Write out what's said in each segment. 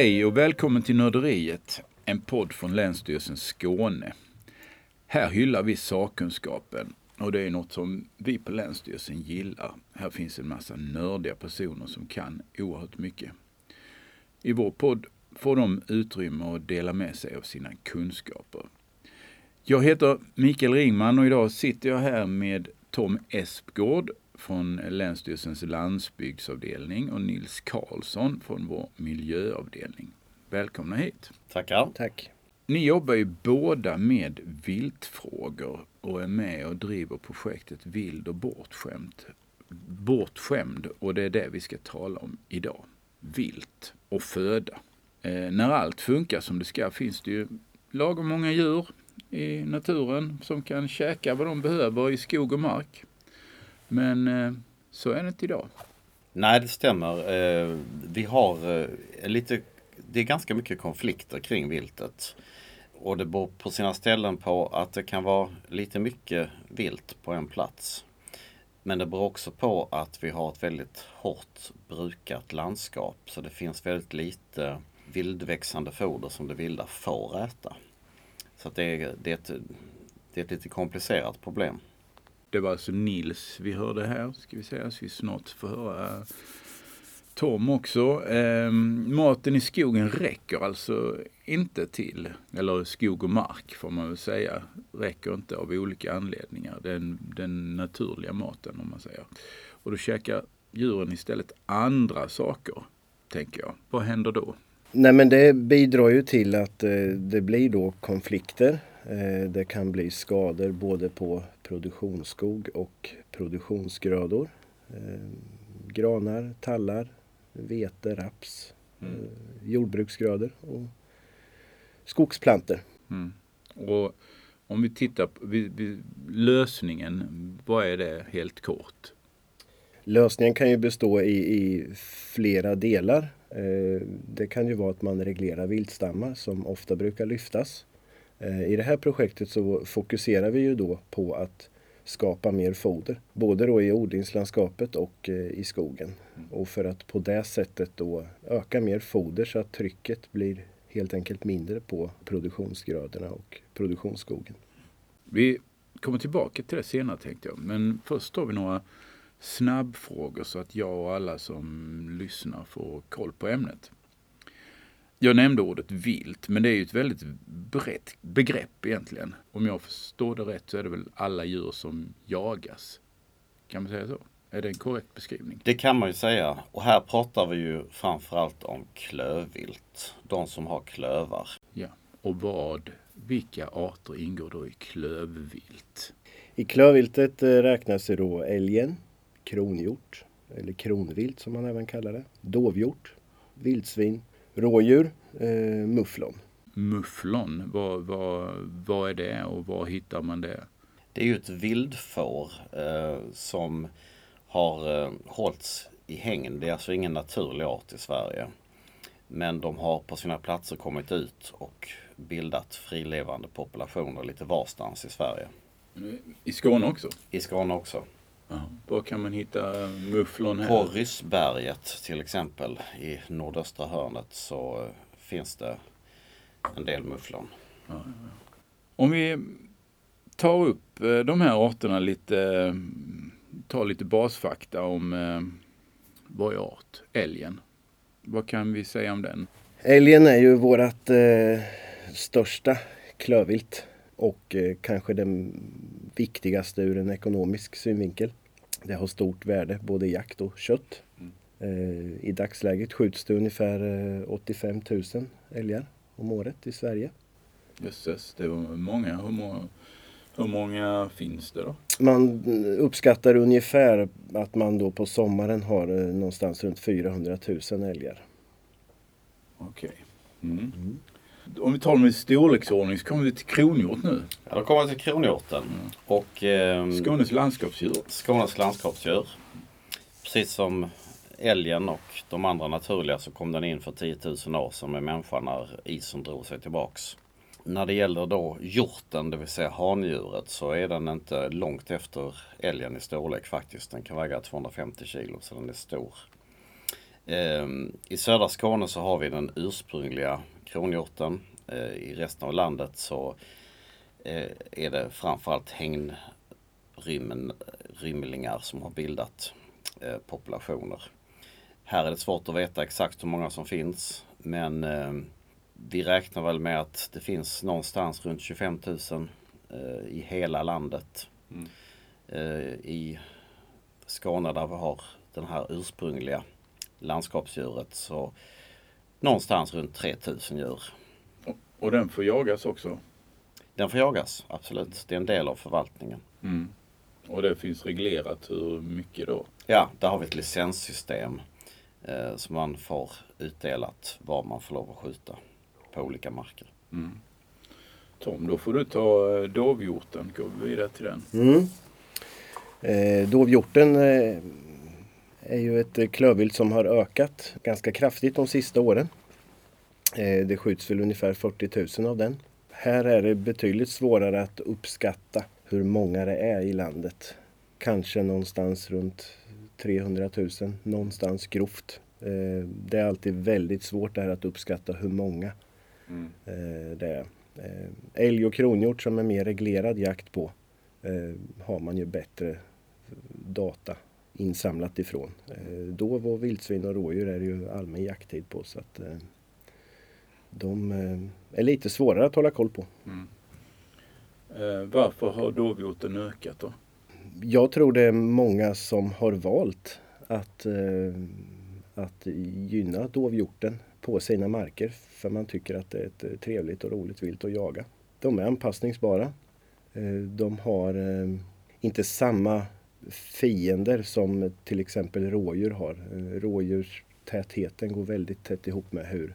Hej och välkommen till Nörderiet, en podd från Länsstyrelsen Skåne. Här hyllar vi sakkunskapen och det är något som vi på Länsstyrelsen gillar. Här finns en massa nördiga personer som kan oerhört mycket. I vår podd får de utrymme att dela med sig av sina kunskaper. Jag heter Mikael Ringman och idag sitter jag här med Tom Espgård från Länsstyrelsens landsbygdsavdelning och Nils Karlsson från vår miljöavdelning. Välkomna hit. Tackar. Tack. Ni jobbar ju båda med viltfrågor och är med och driver projektet Vild och bortskämd. Bortskämd och det är det vi ska tala om idag. Vilt och föda. Eh, när allt funkar som det ska finns det ju lagom många djur i naturen som kan käka vad de behöver i skog och mark. Men eh, så är det inte idag. Nej, det stämmer. Eh, vi har eh, lite, det är ganska mycket konflikter kring viltet. Och det beror på sina ställen på att det kan vara lite mycket vilt på en plats. Men det beror också på att vi har ett väldigt hårt brukat landskap. Så det finns väldigt lite vildväxande foder som det vilda får äta. Så att det, är, det, är ett, det är ett lite komplicerat problem. Det var alltså Nils vi hörde här, ska vi säga, så vi snart får höra Tom också. Eh, maten i skogen räcker alltså inte till, eller skog och mark får man väl säga, räcker inte av olika anledningar. Den, den naturliga maten om man säger. Och då käkar djuren istället andra saker, tänker jag. Vad händer då? Nej men det bidrar ju till att eh, det blir då konflikter. Eh, det kan bli skador både på produktionsskog och produktionsgrödor. Eh, granar, tallar, vete, raps, mm. jordbruksgrödor och skogsplantor. Mm. Och om vi tittar på vi, vi, lösningen, vad är det helt kort? Lösningen kan ju bestå i, i flera delar. Eh, det kan ju vara att man reglerar viltstammar som ofta brukar lyftas. Eh, I det här projektet så fokuserar vi ju då på att skapa mer foder, både då i odlingslandskapet och eh, i skogen. Och för att på det sättet då öka mer foder så att trycket blir helt enkelt mindre på produktionsgrödorna och produktionsskogen. Vi kommer tillbaka till det senare tänkte jag, men först har vi några snabbfrågor så att jag och alla som lyssnar får koll på ämnet. Jag nämnde ordet vilt, men det är ju ett väldigt brett begrepp egentligen. Om jag förstår det rätt så är det väl alla djur som jagas. Kan man säga så? Är det en korrekt beskrivning? Det kan man ju säga. Och här pratar vi ju framförallt om klövvilt. De som har klövar. Ja, och vad, vilka arter ingår då i klövvilt? I klövviltet eh, räknas då älgen, kronhjort, eller kronvilt som man även kallar det, dovhjort, vildsvin, rådjur, eh, mufflon. Mufflon, vad, vad, vad är det och var hittar man det? Det är ju ett vildfår eh, som har eh, hållits i hängn. Det är alltså ingen naturlig art i Sverige. Men de har på sina platser kommit ut och bildat frilevande populationer lite varstans i Sverige. I Skåne också? I Skåne också. Ja. Var kan man hitta mufflon här? På Ryssberget till exempel i nordöstra hörnet så finns det en del mufflon. Ja, ja, Om vi tar upp eh, de här arterna lite, tar lite basfakta om eh, varje art. Älgen. Vad kan vi säga om den? Älgen är ju vårt eh, största klövvilt och eh, kanske den viktigaste ur en ekonomisk synvinkel. Det har stort värde, både jakt och kött. Mm. Eh, I dagsläget skjuts det ungefär 85 000 älgar om året i Sverige. Jösses, det var många. Hur, många. hur många finns det då? Man uppskattar ungefär att man då på sommaren har någonstans runt 400 000 älgar. Okej. Okay. Mm. Mm om vi tar dem i storleksordning så kommer vi till kronhjort nu. Ja, då kommer vi till kronhjorten. Mm. Och, eh, Skånes landskapsdjur. Skånes landskapsdjur. Precis som älgen och de andra naturliga så kom den in för 10 000 år sedan med människan när isen drog sig tillbaks. När det gäller då hjorten, det vill säga handjuret, så är den inte långt efter älgen i storlek faktiskt. Den kan väga 250 kilo så den är stor. Ehm, I södra Skåne så har vi den ursprungliga kronhjorten. Eh, I resten av landet så eh, är det framförallt hägnrymlingar som har bildat eh, populationer. Här är det svårt att veta exakt hur många som finns men vi räknar väl med att det finns någonstans runt 25 000 i hela landet. Mm. I Skåne där vi har den här ursprungliga landskapsdjuret så någonstans runt 3000 djur. Och den får jagas också? Den får jagas, absolut. Det är en del av förvaltningen. Mm. Och det finns reglerat hur mycket då? Ja, där har vi ett licenssystem eh, som man får utdelat var man får lov att skjuta på olika marker. Mm. Tom, då får du ta eh, dovhjorten. Går vi vidare till den. Mm. Eh, dovhjorten eh, är ju ett klövvilt som har ökat ganska kraftigt de sista åren. Eh, det skjuts väl ungefär 40 000 av den. Här är det betydligt svårare att uppskatta hur många det är i landet. Kanske någonstans runt 300 000, någonstans grovt. Eh, det är alltid väldigt svårt det här att uppskatta hur många mm. Eh, det är. Älg och kronhjort som är mer reglerad jakt på har man ju bättre data insamlat ifrån. Dov och vildsvin och rådjur är ju allmän jakttid på så att de eh, är lite svårare att hålla koll på. Mm. Eh, varför har dovhjorten ökat då? Jag tror det är många som har valt att, eh, att gynna dovhjorten på sina marker för man tycker att det är ett trevligt och roligt vilt att jaga. De är anpassningsbara. De har inte samma fiender som till exempel rådjur har. Rådjurstätheten går väldigt tätt ihop med hur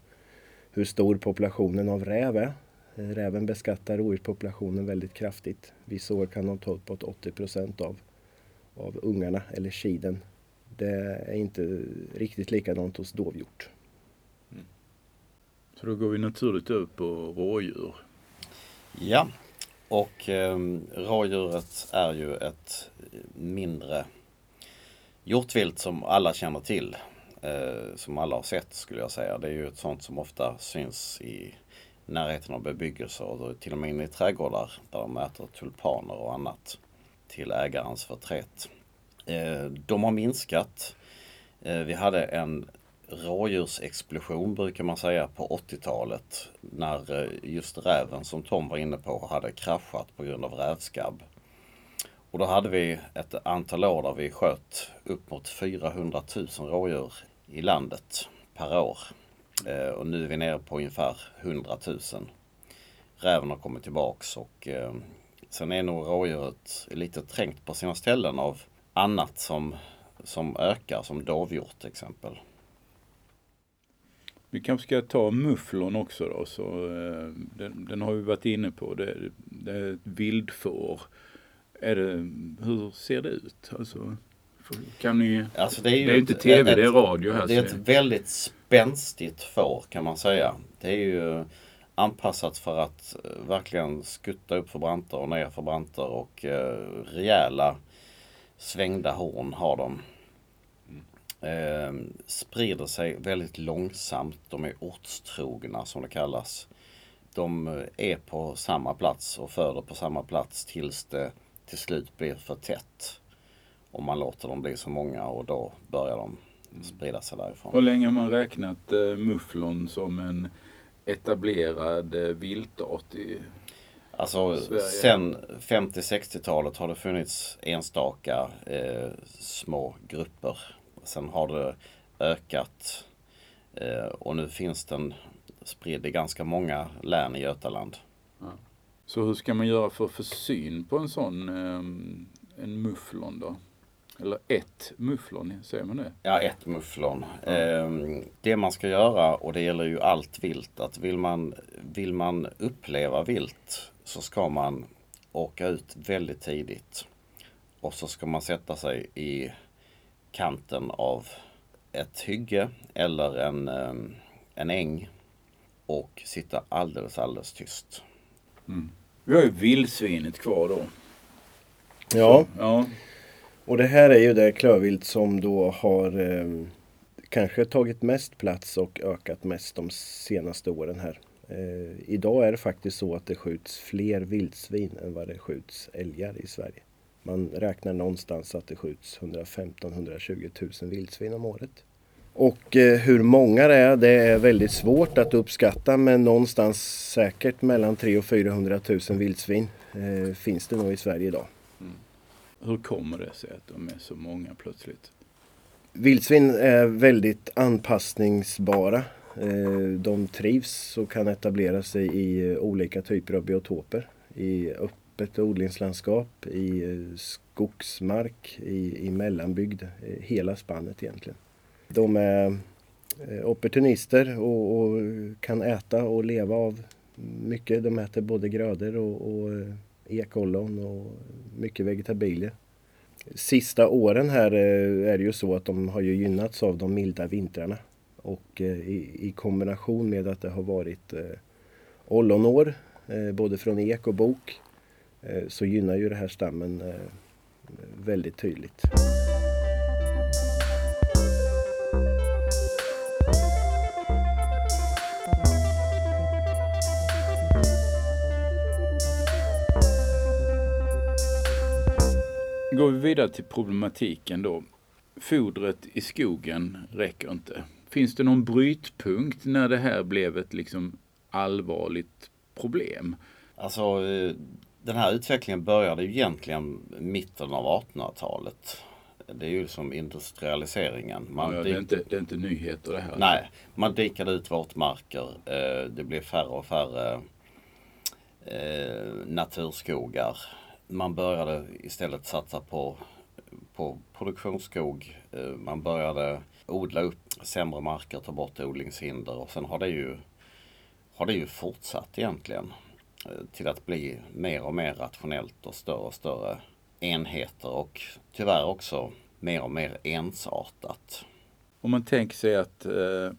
hur stor populationen av räv är. Räven beskattar rådjurspopulationen väldigt kraftigt. Vissa år kan de ta uppåt 80 procent av, av ungarna eller kiden. Det är inte riktigt likadant hos dovhjort. Mm. Så då går vi naturligt över på rådjur. Ja, och eh, rådjuret är ju ett mindre hjortvilt som alla känner till eh, som alla har sett skulle jag säga. Det är ju ett sånt som ofta syns i närheten av bebyggelse och till och med inne i trädgårdar där de äter tulpaner och annat till ägarens förtret. Eh, de har minskat. Eh, vi hade en rådjursexplosion brukar man säga på 80-talet när eh, just räven som Tom var inne på hade kraschat på grund av rävskabb. Och då hade vi ett antal år där vi sköt upp mot 400 000 rådjur i landet per år. Eh, och nu är vi nere på ungefär 100 000. Räven har kommit tillbaks och eh, sen är nog rådjuret lite trängt på sina ställen av annat som, som ökar, som dovhjort till exempel. Vi kanske ska ta mufflon också då. Så, eh, den, den, har vi varit inne på. Det, det är ett vildfår. Är det, hur ser det ut? Alltså, kan ni... Alltså det är ju det är inte tv, ett, det är radio här. Det är ett väldigt spänstigt får kan man säga. Det är ju anpassat för att eh, verkligen skutta upp för branter och ner för branter och eh, rejäla svängda horn har de. Eh, sprider sig väldigt långsamt. De är ortstrogna som det kallas. De eh, är på samma plats och föder på samma plats tills det till slut blir för tätt. Om man låter dem bli så många och då börjar de sprida sig därifrån. Hur länge har man räknat eh, mufflon som en etablerad eh, viltart i Alltså Sverige? sen 50-60-talet har det funnits enstaka eh, små grupper. Sen har det ökat eh, och nu finns den spridd i ganska många län i Götaland. Ja. Så hur ska man göra för att få syn på en sån eh, en mufflon då? Eller ett mufflon, säger man det? Ja, ett mufflon. Mm. det man ska göra, och det gäller ju allt vilt, att vill man, vill man uppleva vilt så ska man åka ut väldigt tidigt. Och så ska man sätta sig i kanten av ett hygge eller en, ehm, en äng och sitta alldeles, alldeles tyst. Mm. Vi har ju vildsvinet kvar då. Ja. Så, ja. Och det här är ju det klövvilt som då har eh, kanske tagit mest plats och ökat mest de senaste åren här. Eh, idag är det faktiskt så att det skjuts fler vildsvin än vad det skjuts älgar i Sverige. Man räknar någonstans att det skjuts 115-120 000 vildsvin om året. Och eh, hur många det är, det är väldigt svårt att uppskatta men någonstans säkert mellan 300 och 400 000 vildsvin eh, finns det nog i Sverige idag. Mm. Hur kommer det sig att de är så många plötsligt? Vildsvin är väldigt anpassningsbara. Eh, de trivs och kan etablera sig i eh, olika typer av biotoper. I öppet odlingslandskap, i eh, skogsmark, i, i mellanbygd. Eh, hela spannet egentligen. De är eh, opportunister och, och, kan äta och leva av mycket. De äter både grödor och, och ekollon och mycket vegetabilier. Sista åren här är det ju så att de har ju gynnats av de milda vintrarna. Och i, i, kombination med att det har varit ollonår, både från ek och bok, så gynnar ju det här stammen eh, väldigt tydligt. Går vi vidare till problematiken då. Fodret i skogen räcker inte. Finns det någon brytpunkt när det här blev ett liksom allvarligt problem? Alltså eh, den här utvecklingen började ju egentligen mitten av 1800-talet. Det är ju som industrialiseringen. Man ja, det, är inte, det är inte nyheter det här. Nej, man dikade ut våtmarker. Eh, det blev färre och färre eh, naturskogar. Man började istället satsa på, på produktionsskog. Man började odla upp sämre marker, ta bort odlingshinder och sen har det ju, har det ju fortsatt egentligen eh, till att bli mer och mer rationellt och större och större enheter och tyvärr också mer och mer ensartat. Om man tänker sig att eh,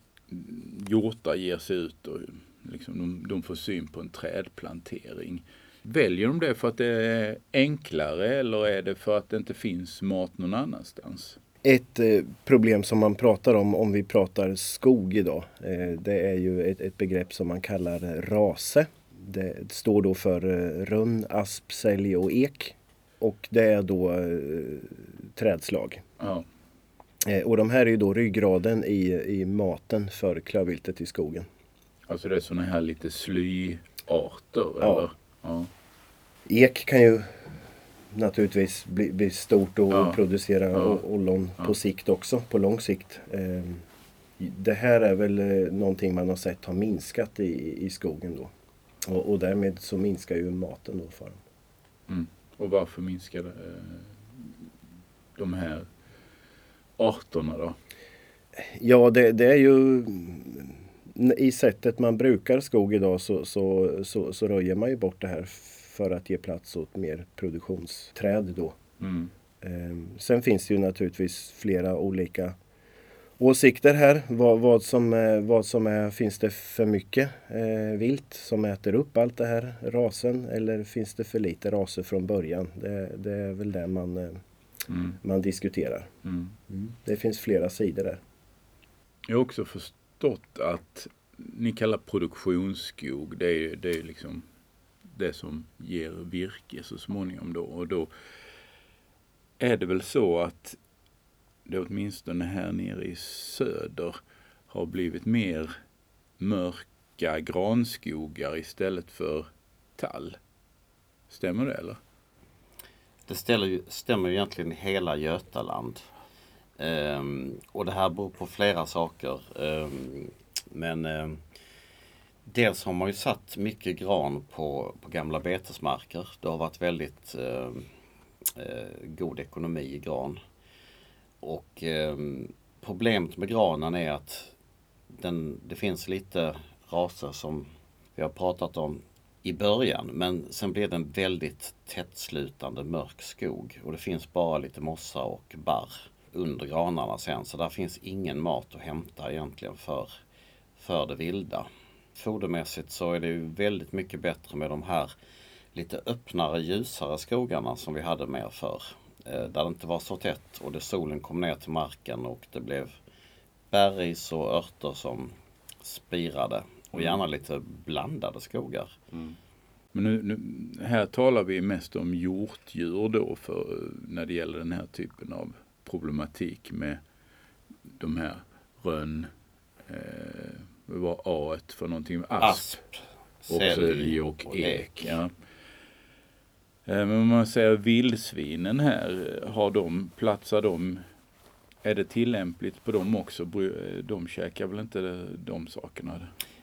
hjortar ger sig ut och liksom, de, de får syn på en trädplantering. Väljer de det för att det är enklare eller är det för att det inte finns mat någon annanstans? Ett eh, problem som man pratar om, om vi pratar skog idag, eh, det är ju ett, ett, begrepp som man kallar rase. Det står då för eh, rönn, asp, sälj och ek. Och det är då trädslag. Ja. Och de här är ju då ryggraden i, i maten för klövviltet i skogen. Alltså det är sådana här lite slyarter? Ja. Eller? ja. Ek kan ju naturligtvis bli, bli stort och ja. producera ja. ollon på sikt också, på lång sikt. Eh, det här är väl eh, någonting man har sett har minskat i, i skogen då. Och, och därmed så minskar ju maten då för dem. Mm. Och varför minskar eh, de här arterna då? Ja, det, det, är ju i sättet man brukar skog idag så, så, så, så röjer man ju bort det här för att ge plats åt mer produktionsträd då. Mm. Ehm, sen finns det ju naturligtvis flera olika åsikter här. Vad, vad, som, är, vad som är, finns det för mycket eh, vilt som äter upp allt det här rasen eller finns det för lite raser från början? Det, det är väl det man, eh, mm. man diskuterar. Mm. mm. Det finns flera sidor där. Jag har också förstått att ni kallar produktionsskog, det är, det är liksom det som ger virke så småningom då. Och då är det väl så att det åtminstone här nere i söder har blivit mer mörka granskogar istället för tall. Stämmer det eller? Det ställer, stämmer egentligen hela Götaland. Um, och det här beror på flera saker. Um, men um, Dels har man ju satt mycket gran på, på gamla betesmarker. Det har varit väldigt uh, god ekonomi i gran. Och eh, problemet med granen är att den, det finns lite raser som vi har pratat om i början men sen blir det en väldigt tättslutande mörk skog och det finns bara lite mossa och barr under granarna sen så där finns ingen mat att hämta egentligen för, för det vilda fodermässigt så är det ju väldigt mycket bättre med de här lite öppnare ljusare skogarna som vi hade mer förr. Eh, där det inte var så tätt och det solen kom ner till marken och det blev bergris och örter som spirade. Och gärna lite blandade skogar. Men nu, nu, här talar vi mest om hjortdjur då för när det gäller den här typen av problematik med de här rönn, eh, vad var A för någonting? Asp, Asp, och sälj och ek. Ja. Eh, Men om man säger vildsvinen här, har de, platsar de, är det tillämpligt på dem också? Bry- De käkar väl inte de sakerna?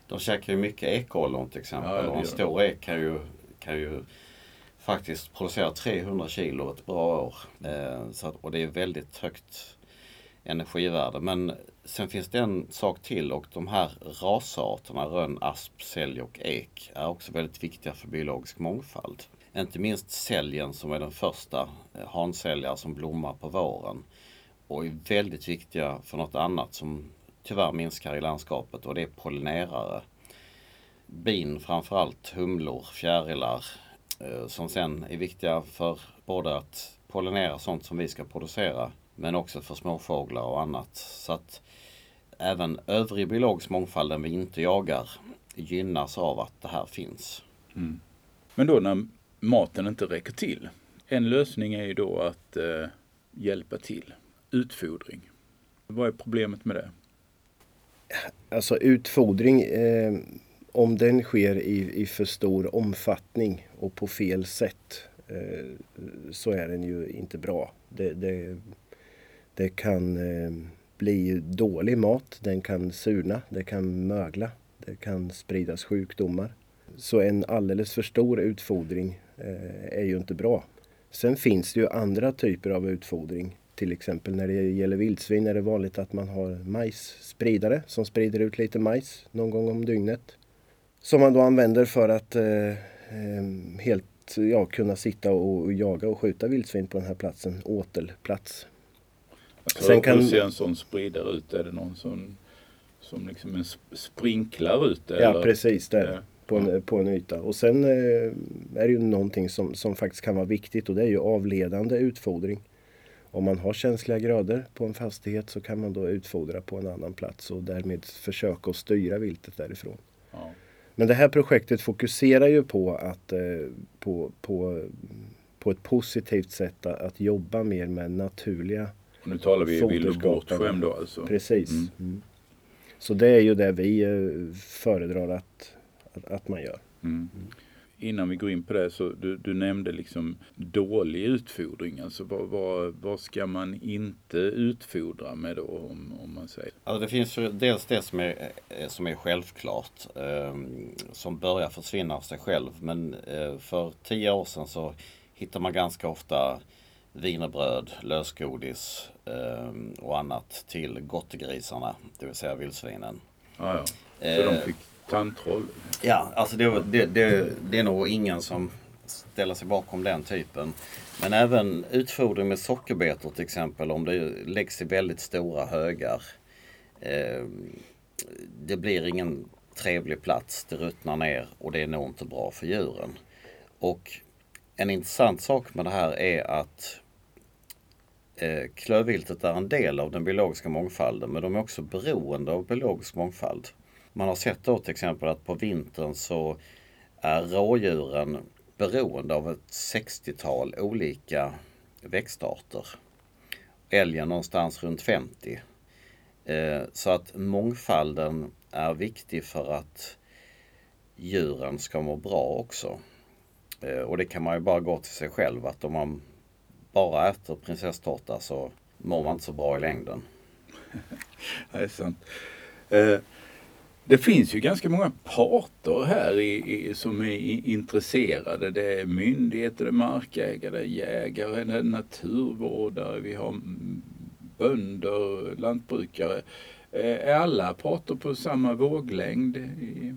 De käkar ju mycket ekollon till exempel. Ja, och en stor ek kan ju, kan ju faktiskt producera 300 kilo ett bra år. Eh, så att, och det är väldigt högt energivärde. Men sen finns det en sak till och de här rasarterna, rönn, asp, sälj och ek, är också väldigt viktiga för biologisk mångfald. Inte minst säljen som är den första eh, hansäljare som blommar på våren. Och är väldigt viktiga för något annat som tyvärr minskar i landskapet och det är pollinerare. Bin framförallt, humlor, fjärilar eh, som sen är viktiga för både att pollinera sånt som vi ska producera men också för småfåglar och annat. Så att även övrig biologisk mångfald den vi inte jagar gynnas av att det här finns. Mm. Men då när maten inte räcker till. En lösning är ju då att eh, hjälpa till. Utfodring. Vad är problemet med det? Alltså utfodring, eh, om den sker i, i för stor omfattning och på fel sätt eh, så är den ju inte bra. Det, det, det kan eh, bli dålig mat, den kan surna, det kan mögla, det kan spridas sjukdomar. Så en alldeles för stor utfodring är ju inte bra. Sen finns det ju andra typer av utfodring. Till exempel när det gäller vildsvin är det vanligt att man har majsspridare som sprider ut lite majs någon gång om dygnet. Som man då använder för att eh, eh, helt ja, kunna sitta och jaga och skjuta vildsvin på den här platsen, åtelplats. Alltså, Sen Hur kan- ser en sån spridare ut? Är det någon som, som liksom en sprinklar ut det? Ja eller? precis, det Ja. På en, på en yta. Och sen eh, är det ju någonting som, som faktiskt kan vara viktigt och det är ju avledande utfodring. Om man har känsliga grödor på en fastighet så kan man då utfodra på en annan plats och därmed försöka att styra viltet därifrån. Ja. Men det här projektet fokuserar ju på att eh, på, på, på ett positivt sätt att, jobba mer med naturliga Och nu talar vi vild och bortskämd då alltså. Precis. Mm. Mm. Så det är ju det vi eh, föredrar att, att, att man gör. Mm. Innan vi går in på det så du, du nämnde liksom dålig utfodring. Alltså vad, vad, vad ska man inte utfodra med då om, om man säger? Alltså det finns ju dels det som är, eh, som är självklart. Eh, som börjar försvinna av sig själv. Men eh, för tio år sedan så hittar man ganska ofta wienerbröd, lösgodis eh, och annat till gottegrisarna. Det vill säga vildsvinen. Ja, ja. Så Eh, de fick tandtroll. Ja, alltså det, det, det, det är nog ingen som ställer sig bakom den typen. Men även utfodring med sockerbetor till exempel om det läggs i väldigt stora högar. Eh, det blir ingen trevlig plats, det ruttnar ner och det är nog inte bra för djuren. Och en intressant sak med det här är att eh, klövviltet är en del av den biologiska mångfalden men de är också beroende av biologisk mångfald. Man har sett då till exempel att på vintern så är rådjuren beroende av ett 60-tal olika växtarter. Älgen någonstans runt 50. Eh, så att mångfalden är viktig för att djuren ska må bra också. Eh, och det kan man ju bara gå till sig själv att om man bara äter prinsesstårta så mår man inte så bra i längden. Det är sant. Eh, det finns ju ganska många parter här i, i, som är i, intresserade. Det är myndigheter, det är markägare, det är jägare, det är naturvårdare, vi har bönder, lantbrukare. Eh, är alla parter på samma våglängd i,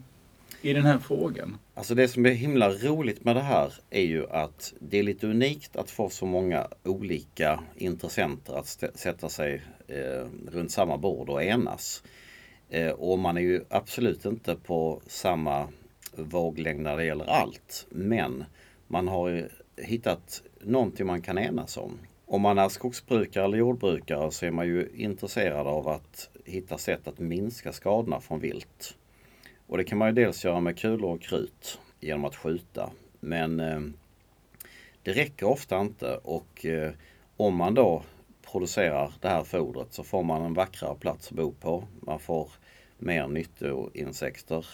i den här frågan? Alltså det som är himla roligt med det här är ju att det är lite unikt att få så många olika intressenter att sätta sig eh, runt samma bord och enas. Eh, och man är ju absolut inte på samma våglängd när det gäller allt. Men man har ju hittat någonting man kan enas om. Om man är skogsbrukare eller jordbrukare så är man ju intresserad av att hitta sätt att minska skadorna från vilt. Och det kan man ju dels göra med kulor och krut genom att skjuta. Men eh, det räcker ofta inte och eh, om man då producerar det här fodret så får man en vackrare plats att bo på. Man får mer nyttoinsekter,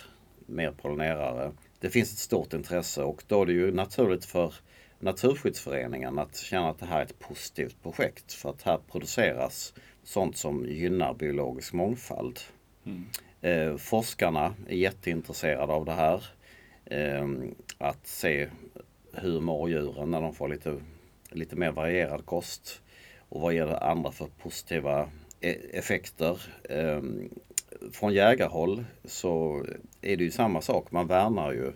mer pollinerare. Det finns ett stort intresse och då är det ju naturligt för Naturskyddsföreningen att känna att det här är ett positivt projekt för att här produceras sånt som gynnar biologisk mångfald. Mm. Eh, forskarna är jätteintresserade av det här. Eh, att se hur mår djuren när de får lite, lite mer varierad kost. Och vad ger det andra för positiva e- effekter. Ehm, från jägarhåll så är det ju samma sak. Man värnar ju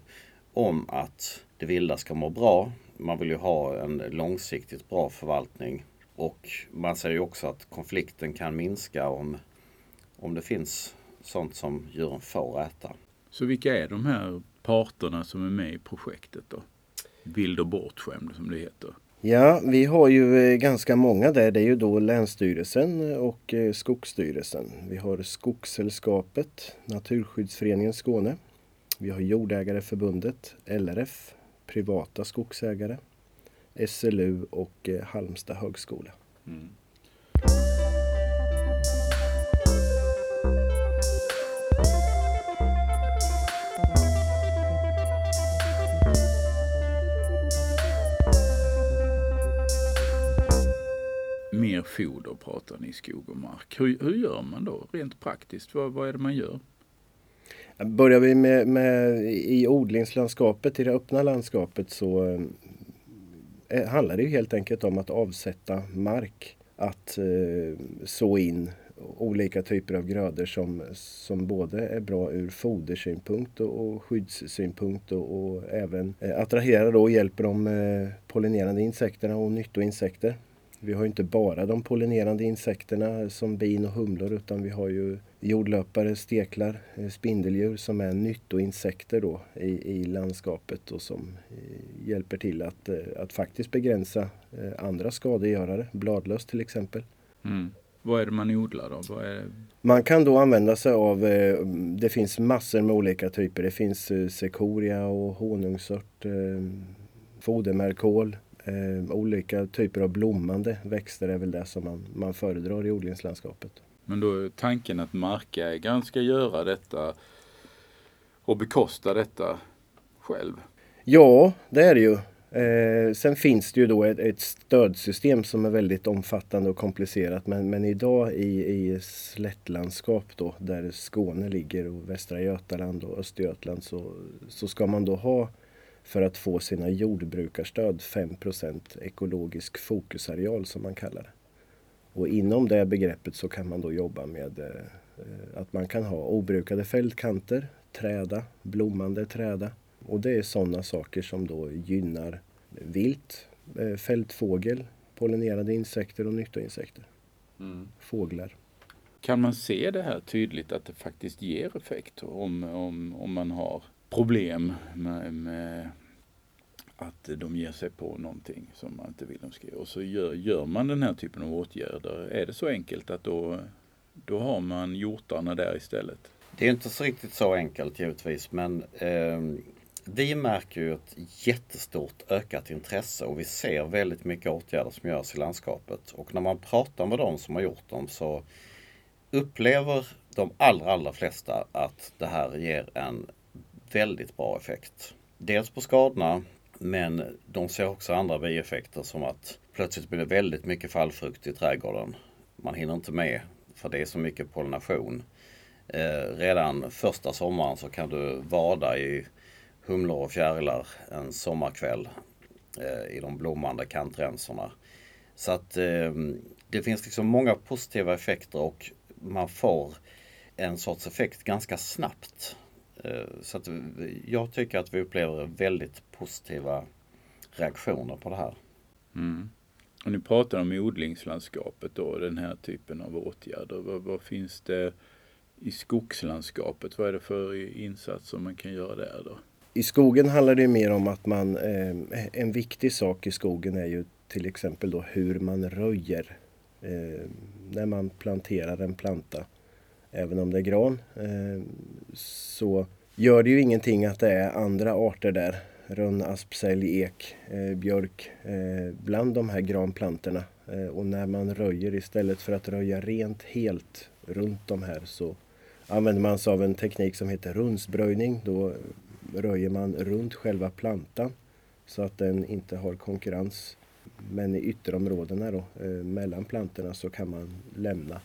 om att det vilda ska må bra. Man vill ju ha en långsiktigt bra förvaltning. Och man säger ju också att konflikten kan minska om, om det finns sånt som djuren får äta. Så vilka är de här parterna som är med i projektet då? Vild och bortskämd som det heter. Ja, vi har ju eh, ganska många där. Det är ju då Länsstyrelsen eh, och eh, Skogsstyrelsen. Vi har Skogssällskapet, Naturskyddsföreningen Skåne. Vi har Jordägareförbundet, LRF, privata skogsägare, SLU och Halmstad högskola. Mm. Foder pratar ni skog och mark. Hur, hur gör man då rent praktiskt? Vad, vad är det man gör? Börjar vi med, med, i odlingslandskapet, i det öppna landskapet så eh, eh handlar det helt enkelt om att avsätta mark. Att eh, så in olika typer av grödor som, som både är bra ur fodersynpunkt och, och skyddssynpunkt och, och även eh, attraherar och hjälper de eh, pollinerande insekterna och nyttoinsekter. Vi har inte bara de pollinerande insekterna som bin och humlor utan vi har ju jordlöpare, steklar, eh, spindeldjur som är nyttoinsekter då i, i landskapet och som eh, hjälper till att, eh, att faktiskt begränsa andra skadegörare, bladlöss till exempel. Mm. Vad är det man odlar då? Är... Man kan då använda sig av, det finns massor med olika typer. Det finns sekoria och honungsört, fodermärkål, Eh, olika typer av blommande växter är väl det som man, man föredrar i odlingslandskapet. Men då är tanken att markägaren ska göra detta och bekosta detta själv? Ja, det är det ju. Eh, sen finns det ju då ett, ett, stödsystem som är väldigt omfattande och komplicerat. Men, men idag i, i slättlandskap då, där Skåne ligger och Västra Götaland och Östergötland så, så ska man då ha för att få sina jordbrukarstöd 5% ekologisk fokusareal som man kallar det. Och inom det begreppet så kan man då jobba med eh, att man kan ha obrukade fältkanter, träda, blommande träda. Och det är sådana saker som då gynnar vilt, eh, fältfågel, pollinerande insekter och nyttoinsekter. Mm. Fåglar. Kan man se det här tydligt att det faktiskt ger effekt om, om, om man har problem med, med att de ger sig på någonting som man inte vill de ska göra. Och så gör, gör man den här typen av åtgärder. Är det så enkelt att då, då har man hjortarna där istället? Det är inte så riktigt så enkelt givetvis men eh, vi märker ju ett jättestort ökat intresse och vi ser väldigt mycket åtgärder som görs i landskapet. Och när man pratar med de som har gjort dem så upplever de allra, allra flesta att det här ger en väldigt bra effekt. Dels på skadorna men de ser också andra bieffekter som att plötsligt blir det väldigt mycket fallfrukt i trädgården. Man hinner inte med för det är så mycket pollination. Eh, redan första sommaren så kan du vada i humlor och fjärilar en sommarkväll eh, i de blommande kantrensorna. Så att eh, det finns liksom många positiva effekter och man får en sorts effekt ganska snabbt. Eh, så att jag tycker att vi upplever väldigt positiva reaktioner på det här. Mm. Och ni pratar om odlingslandskapet då, den här typen av åtgärder. Vad, vad, finns det i skogslandskapet? Vad är det för insatser man kan göra där då? I skogen handlar det mer om att man, eh, en viktig sak i skogen är ju till exempel då hur man röjer eh, när man planterar en planta. Även om det är gran eh, så gör det ju ingenting att det är andra arter där. Rönn, asp, sälj, ek, eh, björk eh, bland de här granplantorna. Eh, och när man röjer istället för att röja rent helt runt de här så använder man sig av en teknik som heter runsbröjning. Då röjer man runt själva plantan så att den inte har konkurrens. Men i ytterområdena då, eh, mellan plantorna så kan man lämna.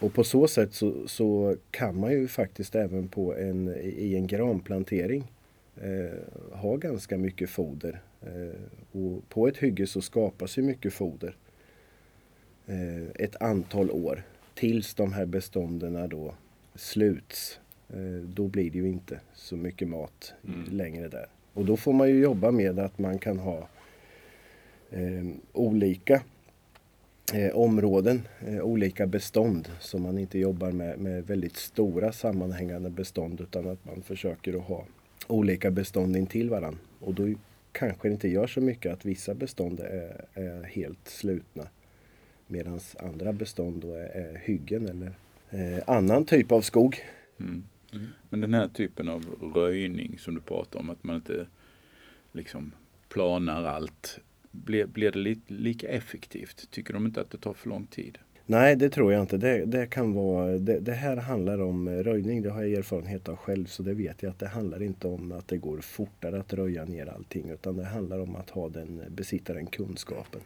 Och på så sätt så, så kan man ju faktiskt även på en, i en granplantering eh, ha ganska mycket foder. Eh, och på ett hygge så skapas ju mycket foder eh, ett antal år tills de här bestånden då sluts. Eh, då blir det ju inte så mycket mat mm. längre där. Och då får man ju jobba med att man kan ha eh, olika eh, områden, eh, olika bestånd. Så man inte jobbar med, med väldigt stora sammanhängande bestånd utan att man försöker att ha olika bestånd intill varandra. Och då kanske det inte gör så mycket att vissa bestånd är, är helt slutna. Medan andra bestånd då är, är hyggen eller eh, annan typ av skog. Mm. Mm. Men den här typen av röjning som du pratar om, att man inte liksom planar allt. Blir, blir det li, lika effektivt? Tycker de inte att det tar för lång tid? Nej, det tror jag inte. Det, det kan vara, det, det, här handlar om eh, röjning. Det har jag erfarenhet av själv. Så det vet jag att det handlar inte om att det går fortare att röja ner allting. Utan det handlar om att ha den, eh, besitta den kunskapen.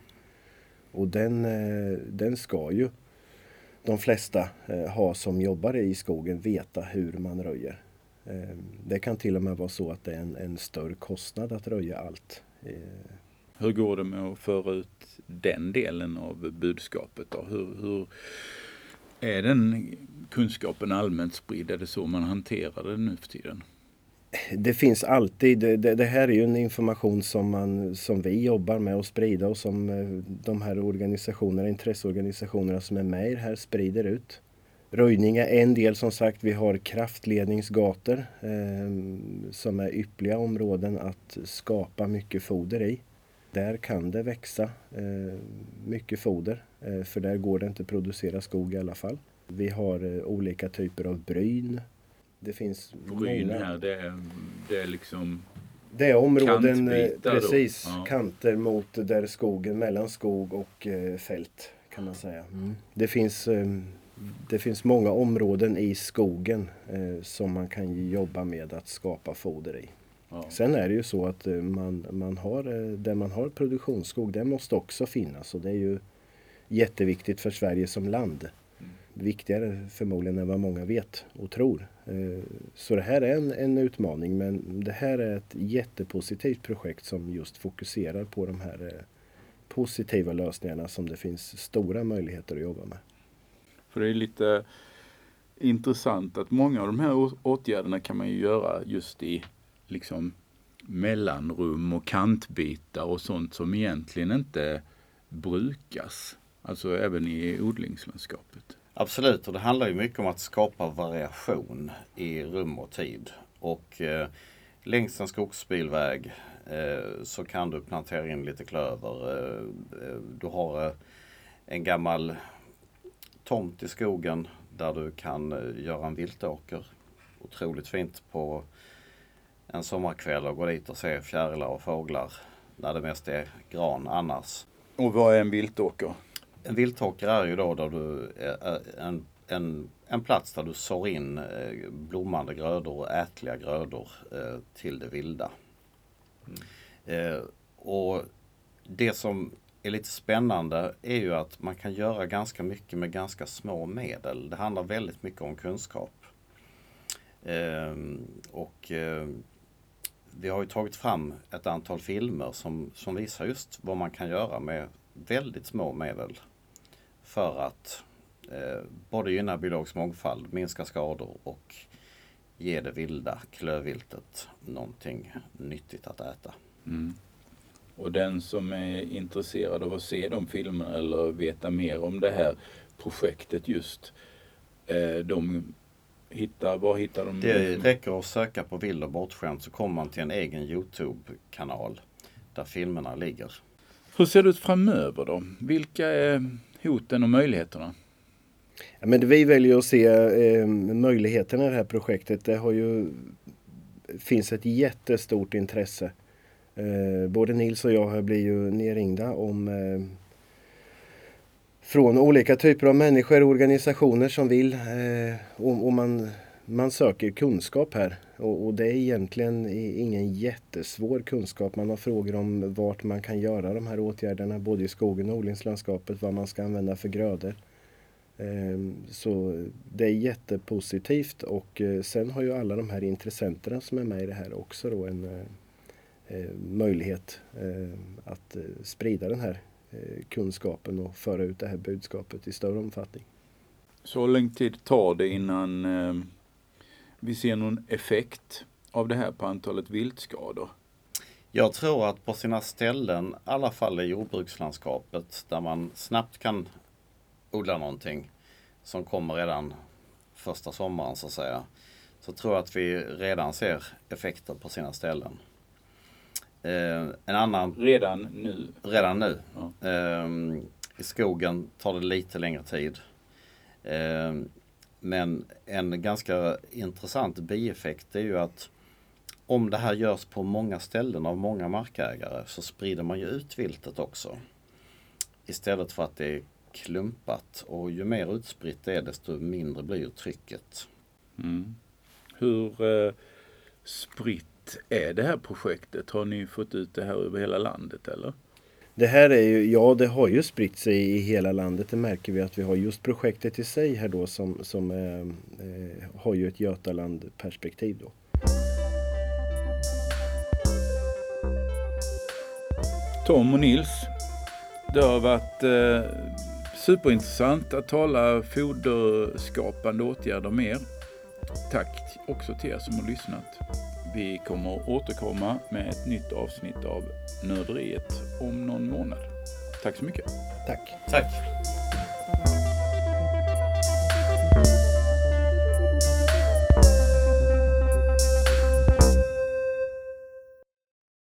Och den, eh, den ska ju de flesta ha som jobbar i skogen veta hur man röjer. Ehm, det kan till och med vara så att det är en, en större kostnad att röja allt. Hur går det med att föra ut den delen av budskapet? Då? Hur, hur är den kunskapen allmänt spridd? Är det så man hanterar det nu för tiden? det finns alltid, det, det, här är ju en information som, man, som vi jobbar med att sprida och som eh, de här organisationerna, intresseorganisationerna som är med i det här sprider ut. Röjning är en del som sagt. Vi har kraftledningsgator eh, som är ypperliga områden att skapa mycket foder i. Där kan det växa eh, mycket foder eh, för där går det inte att producera skog i alla fall. Vi har eh, olika typer av bryn det finns Bryn många. här, det är, det är liksom det är områden, precis, ja. kanter mot där skogen, mellan skog och fält kan man säga. Mm. Det, finns, det finns många områden i skogen som man kan jobba med att skapa foder i. Ja. Sen är det ju så att eh, man, man har, eh, där man har produktionsskog, det måste också finnas och det är ju jätteviktigt för Sverige som land viktigare förmodligen än vad många vet och tror. Eh, så det här är en, en utmaning men det här är ett jättepositivt projekt som just fokuserar på de här positiva lösningarna som det finns stora möjligheter att jobba med. För det är lite intressant att många av de här åtgärderna kan man ju göra just i liksom mellanrum och kantbitar och sånt som egentligen inte brukas. Alltså även i odlingslandskapet. Absolut, och det handlar ju mycket om att skapa variation i rum och tid. Och eh, längs en skogsbilväg eh, så kan du plantera in lite klöver. Eh, eh du har eh, en gammal tomt i skogen där du kan eh, göra en viltåker. Otroligt fint på en sommarkväll och gå dit och se fjärilar och fåglar när det mest är gran annars. Och vad är en viltåker? En viltåker är ju då där du, en, en, en plats där du sår in eh, blommande grödor och ätliga grödor eh, till det vilda. Mm. Och det som är lite spännande är ju att man kan göra ganska mycket med ganska små medel. Det handlar väldigt mycket om kunskap. och vi har ju tagit fram ett antal filmer som, som visar just vad man kan göra med väldigt små medel för att eh, både gynna biologisk mångfald, minska skador och ge det vilda klövviltet någonting nyttigt att äta. Mm. Och den som är intresserad av att se de filmerna eller veta mer om det här projektet just, eh, de hittar, var hittar de? Det räcker att söka på Vild och bortskämd så kommer man till en egen Youtube-kanal där filmerna ligger. Hur ser det ut framöver då? Vilka är hoten och möjligheterna? Ja, men vi väljer att se eh, möjligheterna i det här projektet. Det har ju, finns ett jättestort intresse. Eh, både Nils och jag blir ju nerringda om eh, från olika typer av människor och organisationer som vill. Eh, och, och man, man söker kunskap här. Och, och, det är egentligen ingen jättesvår kunskap. Man har frågor om vart man kan göra de här åtgärderna, både i skogen och odlingslandskapet, vad man ska använda för grödor. Ehm, så det är jättepositivt och eh, sen har ju alla de här intressenterna som är med i det här också då en eh, eh, möjlighet att sprida den här kunskapen och föra ut det här budskapet i större omfattning. Så lång tid tar det innan vi ser någon effekt av det här på antalet viltskador? Jag tror att på sina ställen, i alla fall i jordbrukslandskapet, där man snabbt kan odla någonting som kommer redan första sommaren så att säga. Så tror jag att vi redan ser effekter på sina ställen. Eh, en annan... Redan nu? Redan nu. Ja. Eh, I skogen tar det lite längre tid. Eh, men en ganska intressant bieffekt är ju att om det här görs på många ställen av många markägare så sprider man ju ut viltet också. Istället för att det är klumpat och ju mer utspritt det är desto mindre blir trycket. Mm. Hur eh, spritt är det här projektet? Har ni fått ut det här över hela landet eller? Det här är ju, ja det har ju spritt sig i hela landet. Det märker vi att vi har just projektet i sig här då som, som eh, eh, har ju ett Götaland perspektiv då. Tom och Nils, det har varit eh, superintressant att tala foderskapande åtgärder med er. Tack också till er som har lyssnat. Vi kommer återkomma med ett nytt avsnitt av Nörderiet om någon månad. Tack så mycket. Tack. Tack.